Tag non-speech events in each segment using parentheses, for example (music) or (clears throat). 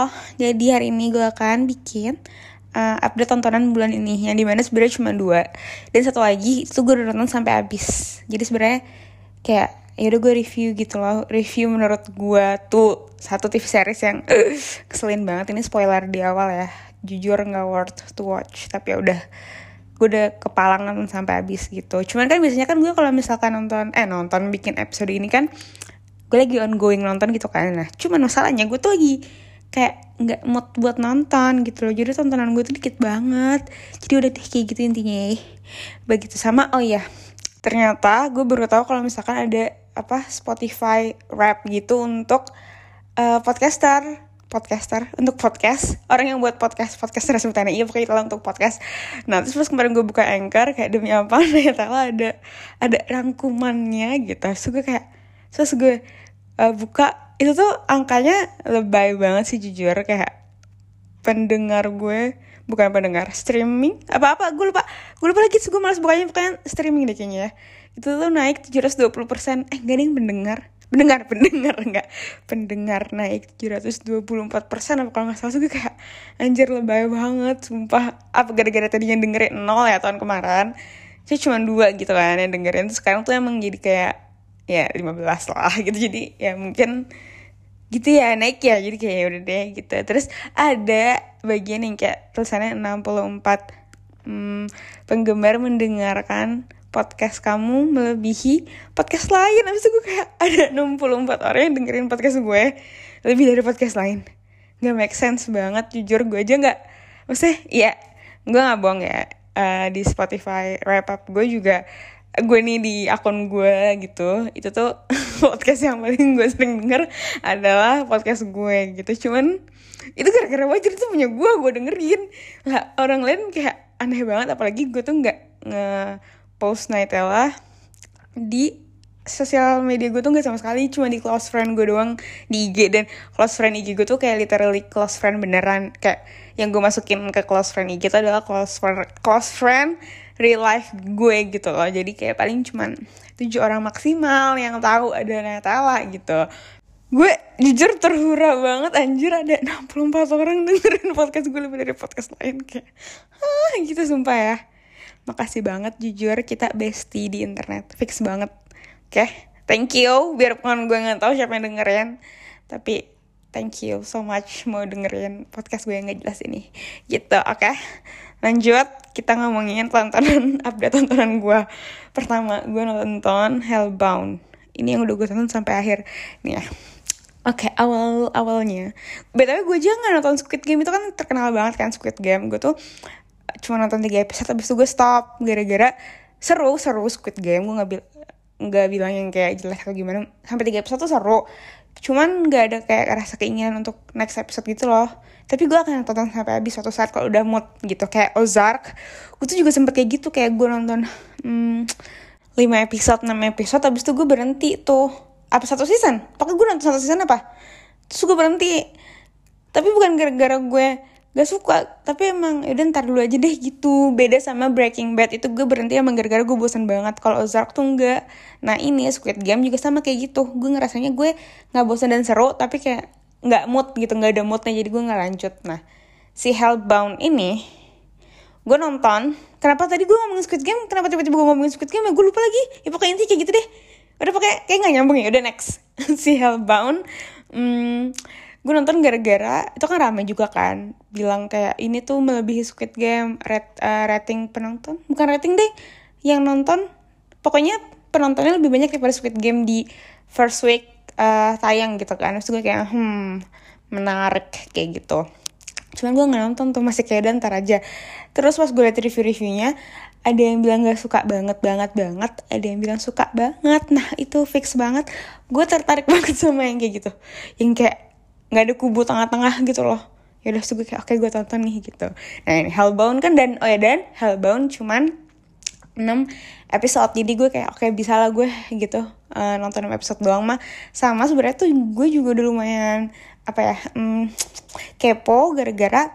Halo, jadi hari ini gue akan bikin uh, update tontonan bulan ini yang di mana sebenarnya cuma dua dan satu lagi itu gue udah nonton sampai habis. Jadi sebenarnya kayak ya udah gue review gitu loh, review menurut gue tuh satu TV series yang uh, (clears throat) keselin banget ini spoiler di awal ya. Jujur nggak worth to watch, tapi ya udah gue udah kepalangan sampai habis gitu. Cuman kan biasanya kan gue kalau misalkan nonton eh nonton bikin episode ini kan gue lagi ongoing nonton gitu kan. Nah, cuman masalahnya gue tuh lagi kayak nggak mood buat nonton gitu loh. Jadi tontonan gue tuh dikit banget. Jadi udah deh kayak gitu intinya. Begitu. Sama oh ya ternyata gue baru tahu kalau misalkan ada apa Spotify rap gitu untuk uh, podcaster. Podcaster untuk podcast. Orang yang buat podcast podcaster sebutannya. Iya pokoknya itulah untuk podcast. Nah terus pas kemarin gue buka anchor kayak demi apa (laughs) ternyata ada ada rangkumannya gitu. Terus gue kayak terus gue uh, buka itu tuh angkanya lebay banget sih jujur. Kayak pendengar gue bukan pendengar streaming. Apa apa gue lupa. Gue lupa lagi gue malas bukanya bukan streaming deh kayaknya ya. Itu tuh naik 720 persen. Eh gak ada yang (laughs) pendengar pendengar pendengar enggak pendengar naik 724 persen apa kalau nggak salah gue kayak anjir lebay banget sumpah. Apa gara-gara tadinya dengerin nol ya tahun kemarin. Saya cuma dua gitu kan yang dengerin. Terus sekarang tuh emang jadi kayak ya 15 lah gitu. Jadi ya mungkin gitu ya naik ya. Jadi kayak ya udah deh gitu. Terus ada bagian yang kayak tulisannya 64 hmm, penggemar mendengarkan podcast kamu melebihi podcast lain. Abis itu gue kayak ada 64 orang yang dengerin podcast gue lebih dari podcast lain. Nggak make sense banget jujur. Gue aja nggak maksudnya ya gue nggak bohong ya. Uh, di Spotify wrap up gue juga gue nih di akun gue gitu itu tuh (laughs) podcast yang paling gue sering denger adalah podcast gue gitu. Cuman itu gara-gara wajar itu punya gue gue dengerin. Lah orang lain kayak aneh banget apalagi gue tuh nggak nge post Nightella di sosial media gue tuh nggak sama sekali cuma di close friend gue doang di IG dan close friend IG gue tuh kayak literally close friend beneran. Kayak yang gue masukin ke close friend IG itu adalah close friend close friend real life gue gitu loh. Jadi kayak paling cuman tujuh orang maksimal yang tahu ada Natala gitu. Gue jujur terhura banget anjir ada 64 orang dengerin podcast gue lebih dari podcast lain kayak ah gitu sumpah ya. Makasih banget jujur kita bestie di internet. Fix banget. Oke okay? thank you. Biarpun gue nggak tahu siapa yang dengerin tapi thank you so much mau dengerin podcast gue yang gak jelas ini gitu oke okay? lanjut kita ngomongin tontonan (laughs) update tontonan gue pertama gue nonton Hellbound ini yang udah gue tonton sampai akhir nih ya Oke, okay, awal awalnya, btw gue aja nggak nonton Squid Game itu kan terkenal banget kan Squid Game. Gue tuh cuma nonton tiga episode, habis itu gue stop gara-gara seru seru Squid Game. Gue nggak bil nggak bilang yang kayak jelek atau gimana. Sampai tiga episode tuh seru. Cuman nggak ada kayak rasa keinginan untuk next episode gitu loh. Tapi gue akan tonton sampai habis suatu saat kalau udah mood gitu kayak Ozark. Gue tuh juga sempet kayak gitu kayak gue nonton hmm, 5 episode 6 episode habis itu gue berhenti tuh. Apa satu season? Pokoknya gue nonton satu season apa? Terus gue berhenti. Tapi bukan gara-gara gue gak suka tapi emang yaudah ntar dulu aja deh gitu. Beda sama Breaking Bad itu gue berhenti emang gara-gara gue bosan banget. Kalau Ozark tuh enggak. Nah ini Squid Game juga sama kayak gitu. Gue ngerasanya gue nggak bosan dan seru tapi kayak nggak mood gitu nggak ada moodnya jadi gue nggak lanjut. Nah si Hellbound ini gue nonton. Kenapa tadi gue ngomongin Squid Game? Kenapa tiba-tiba gue ngomongin Squid Game? Ya gue lupa lagi. Ya pokoknya intinya kayak gitu deh. Udah pakai kayak nggak nyambung ya. Udah next. (laughs) Si Hellbound hmm, gue nonton gara-gara itu kan rame juga kan bilang kayak ini tuh melebihi Squid Game rat, uh, rating penonton. Bukan rating deh yang nonton. Pokoknya penontonnya lebih banyak daripada Squid Game di first week uh, tayang gitu kan. Terus gue kayak hmm menarik kayak gitu. Cuman gue nggak nonton tuh masih kayak ntar aja. Terus pas gue liat review-reviewnya ada yang bilang gak suka banget banget banget. Ada yang bilang suka banget. Nah itu fix banget. Gue tertarik (laughs) banget sama yang kayak gitu. Yang kayak nggak ada kubu tengah-tengah gitu loh. Ya udah gue kayak oke okay, gue tonton nih gitu. Nah ini Hellbound kan dan oh ya dan Hellbound cuman 6 episode. Jadi gue kayak oke okay, bisa lah gue gitu. Uh, nonton 6 episode doang mah. Sama sebenarnya tuh gue juga udah lumayan apa ya um, kepo gara-gara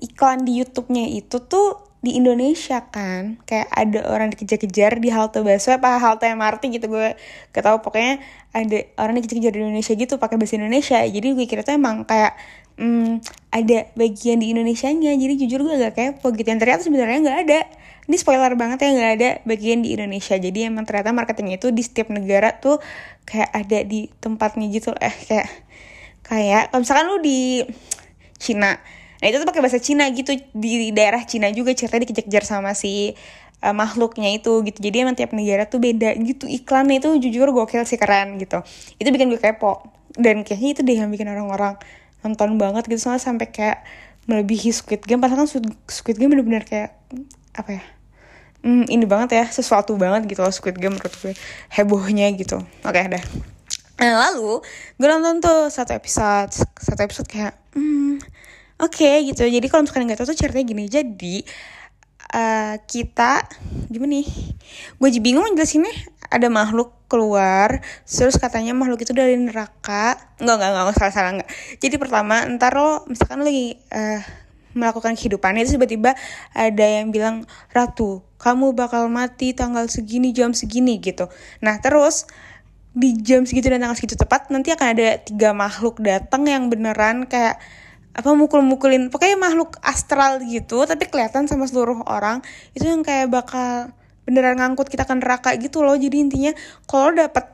iklan di YouTube-nya itu tuh di Indonesia kan. Kayak ada orang dikejar-kejar di halte busway apa halte MRT gitu gue gak tau pokoknya ada orang dikejar-kejar di Indonesia gitu pakai bahasa Indonesia. Jadi gue kira tuh emang kayak hmm, ada bagian di Indonesia-nya. Jadi jujur gue agak kepo gitu. Yang ternyata sebenarnya nggak ada. Ini spoiler banget ya nggak ada bagian di Indonesia. Jadi emang ternyata marketingnya itu di setiap negara tuh kayak ada di tempatnya gitu. Eh kayak kayak kalau misalkan lu di Cina nah itu tuh pakai bahasa Cina gitu. Di daerah Cina juga ceritanya dikejar-kejar sama si uh, makhluknya itu gitu. Jadi emang tiap negara tuh beda gitu. Iklannya itu jujur gokil sih keren gitu. Itu bikin gue kepo. Dan kayaknya itu deh yang bikin orang-orang nonton banget gitu. Soalnya sampai kayak melebihi Squid Game. Padahal kan Squid Game bener-bener kayak apa ya hmm, ini banget ya. Sesuatu banget gitu loh Squid Game menurut gue. Hebohnya gitu. Oke okay, dah lalu gue nonton tuh satu episode. Satu episode kayak hmm, oke okay, gitu. Jadi kalau misalkan nggak tahu tuh ceritanya gini. Jadi uh, kita gimana nih? Gue jadi bingung jelasinnya ada makhluk keluar terus katanya makhluk itu dari neraka. Nggak nggak nggak salah salah nggak. Jadi pertama ntar lo misalkan lagi uh, melakukan kehidupan itu tiba-tiba ada yang bilang ratu kamu bakal mati tanggal segini jam segini gitu. Nah terus di jam segitu dan tanggal segitu tepat nanti akan ada tiga makhluk datang yang beneran kayak apa mukul-mukulin pokoknya makhluk astral gitu tapi kelihatan sama seluruh orang itu yang kayak bakal beneran ngangkut kita ke neraka gitu loh. Jadi intinya kalau dapat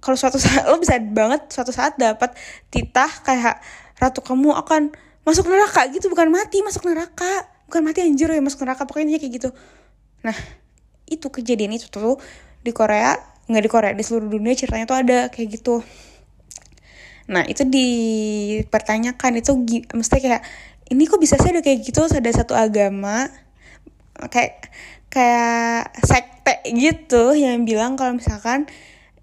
kalau suatu saat lo bisa banget suatu saat dapat titah kayak ratu kamu akan masuk neraka gitu. Bukan mati masuk neraka. Bukan mati anjir ya masuk neraka. Pokoknya kayak gitu. Nah itu kejadian itu tuh di Korea nggak di Korea di seluruh dunia ceritanya tuh ada kayak gitu Nah itu dipertanyakan itu mesti kayak ini kok bisa sih ada kayak gitu ada satu agama kayak kayak sekte gitu yang bilang kalau misalkan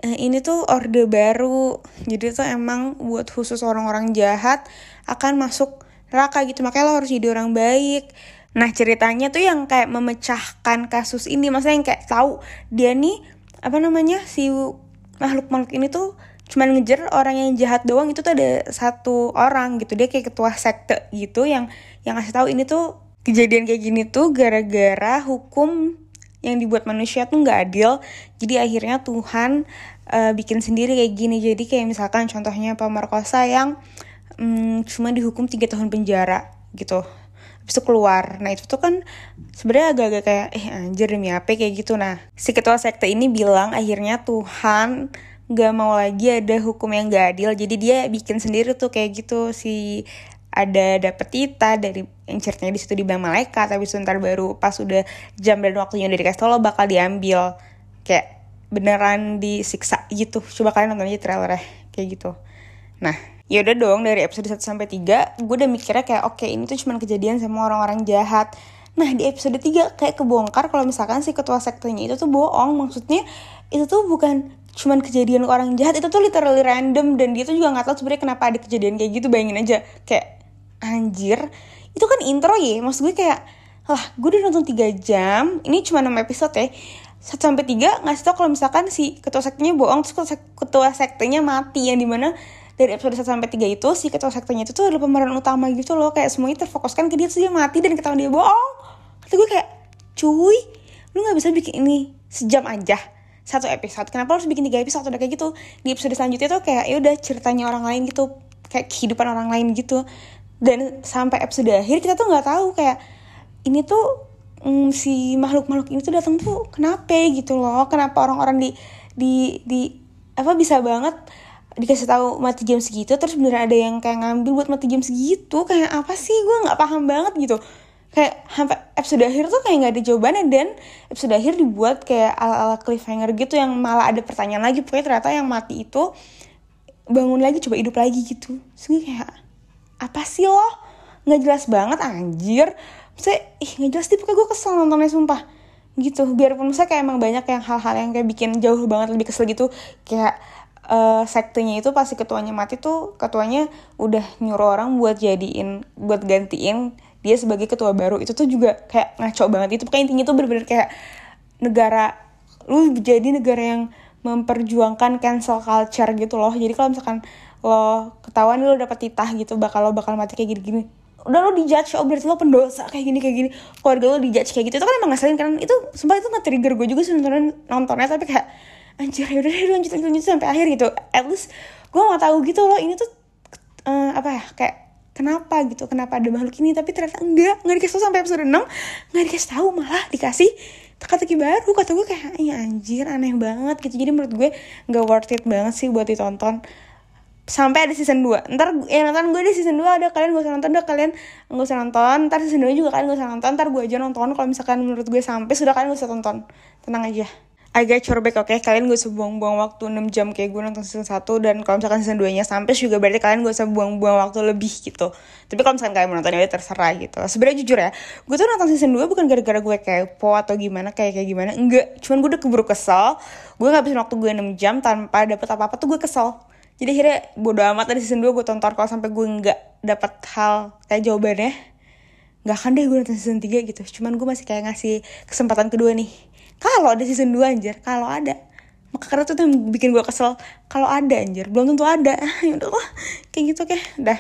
eh, ini tuh orde baru jadi tuh emang buat khusus orang-orang jahat akan masuk neraka gitu makanya lo harus jadi orang baik. Nah ceritanya tuh yang kayak memecahkan kasus ini maksudnya yang kayak tahu dia nih apa namanya si makhluk-makhluk ini tuh cuman ngejar orang yang jahat doang itu tuh ada satu orang gitu. Dia kayak ketua sekte gitu yang yang ngasih tahu ini tuh kejadian kayak gini tuh gara-gara hukum yang dibuat manusia tuh nggak adil. Jadi akhirnya Tuhan uh, bikin sendiri kayak gini. Jadi kayak misalkan contohnya pemerkosa yang um, cuma dihukum tiga tahun penjara gitu. Habis itu keluar. Nah itu tuh kan sebenarnya agak-agak kayak eh anjir demi apa? kayak gitu. Nah si ketua sekte ini bilang akhirnya Tuhan gak mau lagi ada hukum yang gak adil. Jadi dia bikin sendiri tuh kayak gitu. Si ada dapet tita dari ceritanya di situ dibilang malaikat. Tapi sebentar baru pas udah jam dan waktunya udah dikasih lo bakal diambil. Kayak beneran disiksa gitu. Coba kalian nonton aja trailernya. Kayak gitu. Nah ya udah dong dari episode 1 sampai 3 gue udah mikirnya kayak oke okay, ini tuh cuma kejadian sama orang-orang jahat. Nah di episode 3 kayak kebongkar kalau misalkan si ketua sektenya itu tuh bohong. Maksudnya itu tuh bukan cuman kejadian orang jahat itu tuh literally random dan dia tuh juga nggak tahu sebenarnya kenapa ada kejadian kayak gitu bayangin aja. Kayak anjir itu kan intro ya maksud gue kayak lah gue udah nonton 3 jam ini cuma 6 episode ya satu sampai tiga ngasih tau kalau misalkan si ketua sektenya bohong terus ketua sektenya mati yang di mana dari episode 1 sampai 3 itu si ketua sektenya itu tuh adalah pemeran utama gitu loh kayak semuanya terfokuskan ke dia terus dia mati dan ketahuan dia bohong. Kata gue kayak cuy lu nggak bisa bikin ini sejam aja satu episode. Kenapa harus bikin tiga episode? Udah kayak gitu. Di episode selanjutnya tuh kayak ya udah ceritanya orang lain gitu. Kayak kehidupan orang lain gitu. Dan sampai episode akhir kita tuh nggak tahu kayak ini tuh mm, si makhluk-makhluk ini tuh datang tuh kenapa gitu loh. Kenapa orang-orang di di di apa bisa banget dikasih tahu mati jam segitu terus beneran ada yang kayak ngambil buat mati jam segitu? Kayak apa sih? Gue nggak paham banget gitu kayak sampai episode akhir tuh kayak nggak ada jawabannya dan episode akhir dibuat kayak ala-ala cliffhanger gitu yang malah ada pertanyaan lagi. Pokoknya ternyata yang mati itu bangun lagi coba hidup lagi gitu. Sih kayak apa sih lo? Nggak jelas banget anjir. Saya ih nggak jelas sih pokoknya gue kesel nontonnya sumpah. Gitu. Biarpun misalnya kayak emang banyak yang hal-hal yang kayak bikin jauh banget lebih kesel gitu. Kayak uh, sektenya itu pasti ketuanya mati tuh ketuanya udah nyuruh orang buat jadiin buat gantiin dia sebagai ketua baru itu tuh juga kayak ngaco banget. Itu pokoknya intinya tuh bener-bener kayak negara lu jadi negara yang memperjuangkan cancel culture gitu loh. Jadi kalau misalkan lo ketahuan lo dapet titah gitu bakal lo bakal mati kayak gini-gini. Udah lo dijudge oh berarti lo pendosa kayak gini kayak gini. Keluarga lo dijudge kayak gitu. Itu kan emang ngeselin kan? Itu sumpah itu nge-trigger gue juga nonton nontonnya tapi kayak anjir ya udah lanjut lanjut lanjut sampai akhir gitu. At least gue gak tahu gitu loh. Ini tuh uh, apa ya kayak kenapa gitu? Kenapa ada makhluk ini? Tapi ternyata enggak. Nggak dikasih tau sampai episode 6 nggak dikasih tahu malah dikasih teka-teki baru. Kata gue kayak ya anjir aneh banget gitu. Jadi menurut gue nggak worth it banget sih buat ditonton. Sampai ada season 2 ntar ya nonton gue di season 2 ada. Kalian gak usah nonton udah kalian gak usah nonton. Ntar season 2 juga kalian gak usah nonton. Ntar gue aja nonton. Kalau misalkan menurut gue sampai sudah kalian gak usah tonton. Tenang aja agak corbek oke. Okay? kalian gak usah buang-buang waktu 6 jam kayak gue nonton season 1 dan kalau misalkan season 2 nya sampai juga berarti kalian gak usah buang-buang waktu lebih gitu. Tapi kalau misalkan kalian mau ya terserah gitu. Sebenarnya jujur ya gue tuh nonton season 2 bukan gara-gara gue kepo atau gimana kayak kayak gimana. Enggak cuman gue udah keburu kesel. Gue ngabisin waktu gue 6 jam tanpa dapet apa-apa tuh gue kesel. Jadi akhirnya bodo amat dari season 2 gue tonton. Kalau sampai gue nggak dapet hal kayak jawabannya nggak akan deh gue nonton season 3 gitu. Cuman gue masih kayak ngasih kesempatan kedua nih kalau ada season 2 anjir kalau ada. Maka karena itu tuh yang bikin gue kesel. Kalau ada anjir belum tentu ada. (laughs) Ya udah lah kayak gitu kayak dah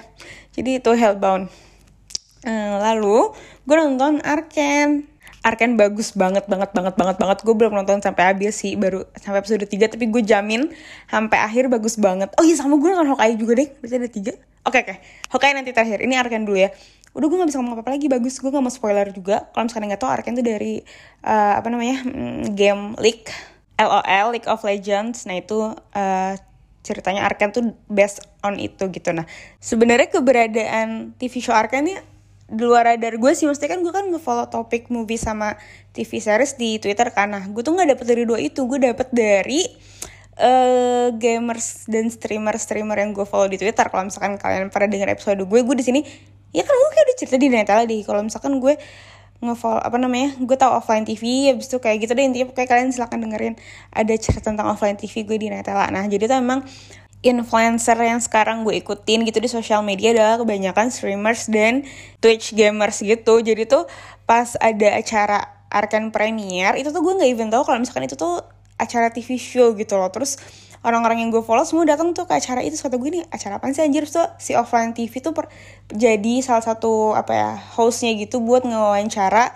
jadi itu hellbound. Hmm, lalu gue nonton Arken. Arken bagus banget banget banget banget banget. Gue belum nonton sampai habis sih baru sampai episode 3 tapi gue jamin sampai akhir bagus banget. Oh iya sama gue nonton Hawkeye juga deh berarti ada tiga. Oke okay, oke. Okay. Hawkeye nanti terakhir. Ini Arken dulu ya udah gue gak bisa ngomong apa-apa lagi. Bagus gue gak mau spoiler juga. Kalau misalkan nggak tau Arken tuh dari uh, apa namanya mm, game League LOL League of Legends. Nah itu uh, ceritanya Arken tuh based on itu gitu. Nah sebenarnya keberadaan TV show Arken ini di luar radar gue sih. Maksudnya kan gue kan ngefollow topik movie sama TV series di Twitter karena gue tuh nggak dapet dari dua itu. Gue dapet dari uh, gamers dan streamer streamer yang gue follow di Twitter. Kalau misalkan kalian pernah dengar episode gue gue di sini ya kan gue kayak udah cerita di Netala deh kalau misalkan gue ngefollow apa namanya gue tau offline TV habis itu kayak gitu deh intinya kayak kalian silahkan dengerin ada cerita tentang offline TV gue di Netala nah jadi tuh emang influencer yang sekarang gue ikutin gitu di sosial media adalah kebanyakan streamers dan Twitch gamers gitu. Jadi tuh pas ada acara Arkan Premier itu tuh gue nggak even tau kalau misalkan itu tuh acara TV show gitu loh. Terus orang-orang yang gue follow semua datang tuh ke acara itu. Kata gue nih acara apa sih anjir? Tuh si offline TV tuh per, jadi salah satu apa ya hostnya gitu buat ngewawancara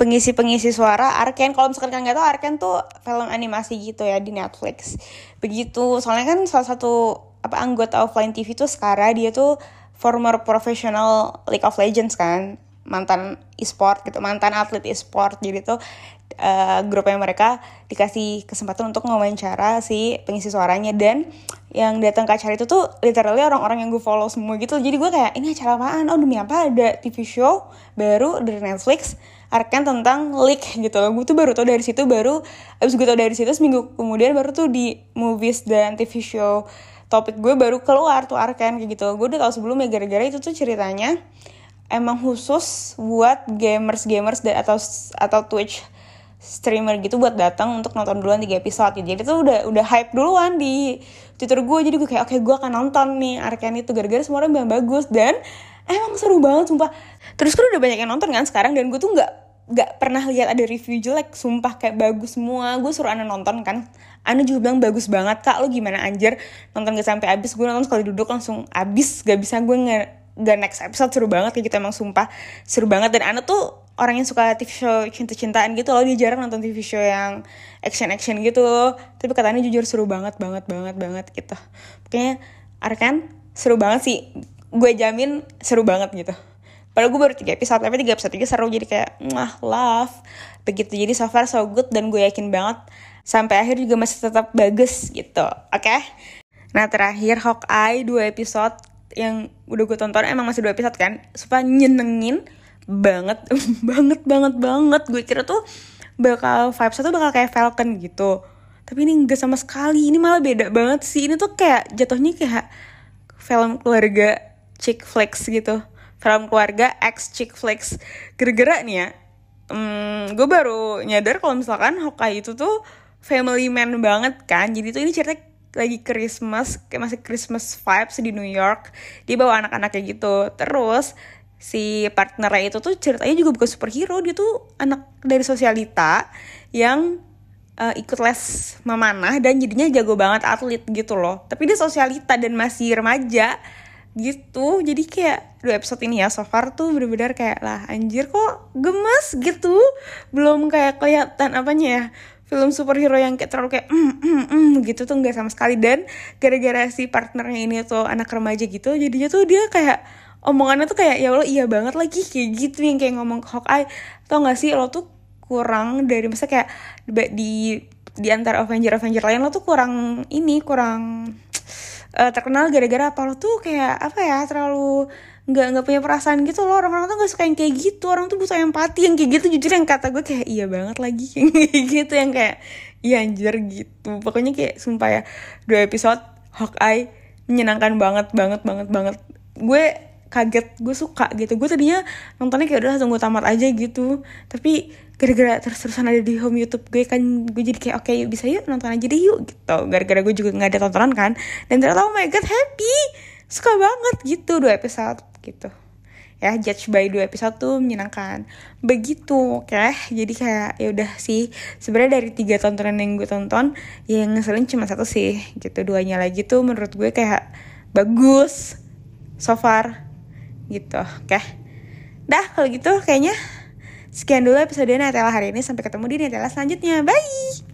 pengisi-pengisi suara Arken. Kalau misalkan kalian nggak tahu Arken tuh film animasi gitu ya di Netflix. Begitu. Soalnya kan salah satu apa anggota offline TV tuh sekarang dia tuh former professional League of Legends kan. Mantan e-sport gitu mantan atlet e-sport. Jadi tuh uh, grupnya mereka dikasih kesempatan untuk ngawancara si pengisi suaranya. Dan yang datang ke acara itu tuh literally orang-orang yang gue follow semua gitu. Jadi gue kayak ini acara apaan? Oh demi apa? Ada TV show baru dari Netflix Arkan tentang leak gitu loh. Gue tuh baru tau dari situ baru abis gue tau dari situ seminggu kemudian baru tuh di movies dan TV show. Topik gue baru keluar tuh Arkan kayak gitu. Gue udah tau sebelumnya gara-gara itu tuh ceritanya emang khusus buat gamers gamers atau atau Twitch streamer gitu buat datang untuk nonton duluan tiga episode. Gitu. Jadi tuh udah udah hype duluan di Twitter gue. Jadi gue kayak oke okay, gue akan nonton nih Arcane itu. Gara-gara semua orang bilang bagus dan emang seru banget sumpah. Terus kan udah banyak yang nonton kan sekarang dan gue tuh nggak nggak pernah lihat ada review jelek. Sumpah kayak bagus semua. Gue suruh Ana nonton kan. Ana juga bilang bagus banget kak. Lo gimana? Anjir. Nonton gak sampai abis gue nonton sekali duduk langsung abis gak bisa gue nggak gak next episode. Seru banget kayak gitu emang sumpah. Seru banget dan Ana tuh orang yang suka TV show cinta-cintaan gitu loh dia jarang nonton TV show yang action-action gitu tapi katanya jujur seru banget banget banget banget gitu pokoknya Arkan seru banget sih gue jamin seru banget gitu Padahal gue baru 3 episode, tapi 3 episode 3 seru jadi kayak, wah love. Begitu, jadi so far so good dan gue yakin banget sampai akhir juga masih tetap bagus gitu, oke? Okay? Nah terakhir Hawkeye 2 episode yang udah gue tonton emang masih 2 episode kan, supaya nyenengin banget (laughs) banget banget banget. Gue kira tuh bakal vibes tuh bakal kayak Falcon gitu. Tapi ini enggak sama sekali. Ini malah beda banget sih. Ini tuh kayak jatuhnya kayak film keluarga chick flicks gitu. Film keluarga ex chick flicks. Gara-gara nih ya hmm, gue baru nyadar kalau misalkan Hawkeye itu tuh family man banget kan. Jadi tuh ini cerita lagi Christmas kayak masih Christmas vibes di New York. Dia bawa anak-anaknya gitu. Terus si partnernya itu tuh ceritanya juga bukan superhero dia tuh anak dari sosialita yang uh, ikut les memanah dan jadinya jago banget atlet gitu loh. Tapi dia sosialita dan masih remaja gitu. Jadi kayak dua episode ini ya so far tuh bener-bener kayak lah anjir kok gemes gitu? Belum kayak kelihatan apanya ya film superhero yang kayak terlalu kayak mm, mm, mm, gitu tuh nggak sama sekali. Dan gara-gara si partnernya ini tuh anak remaja gitu jadinya tuh dia kayak omongannya tuh kayak ya Allah iya banget lagi kayak gitu yang kayak ngomong ke Hawkeye. Tau gak sih lo tuh kurang dari masa kayak di di antara Avenger Avenger lain lo tuh kurang ini kurang uh, terkenal gara-gara apa? Lo tuh kayak apa ya terlalu nggak nggak punya perasaan gitu loh. Orang-orang tuh nggak suka yang kayak gitu. Orang tuh butuh empati yang kayak gitu. Jujur yang kata gue kayak iya banget lagi (laughs) kayak gitu yang kayak iya anjir gitu. Pokoknya kayak sumpah ya dua episode Hawkeye menyenangkan banget banget banget banget. Gue kaget gue suka gitu. Gue tadinya nontonnya kayak udah gue tamat aja gitu. Tapi gara-gara terus-terusan ada di home YouTube gue kan gue jadi kayak oke okay, bisa yuk nonton aja deh yuk gitu. Gara-gara gue juga nggak ada tontonan kan. Dan ternyata oh my god happy! Suka banget gitu dua episode gitu. Ya judge by dua episode tuh menyenangkan. Begitu oke. Okay? jadi kayak ya udah sih. Sebenarnya dari tiga tontonan yang gue tonton yang ngeselin cuma satu sih gitu. Duanya lagi tuh menurut gue kayak bagus so far gitu oke. Dah kalau gitu kayaknya sekian dulu episode Netella hari ini. Sampai ketemu di Netella selanjutnya. Bye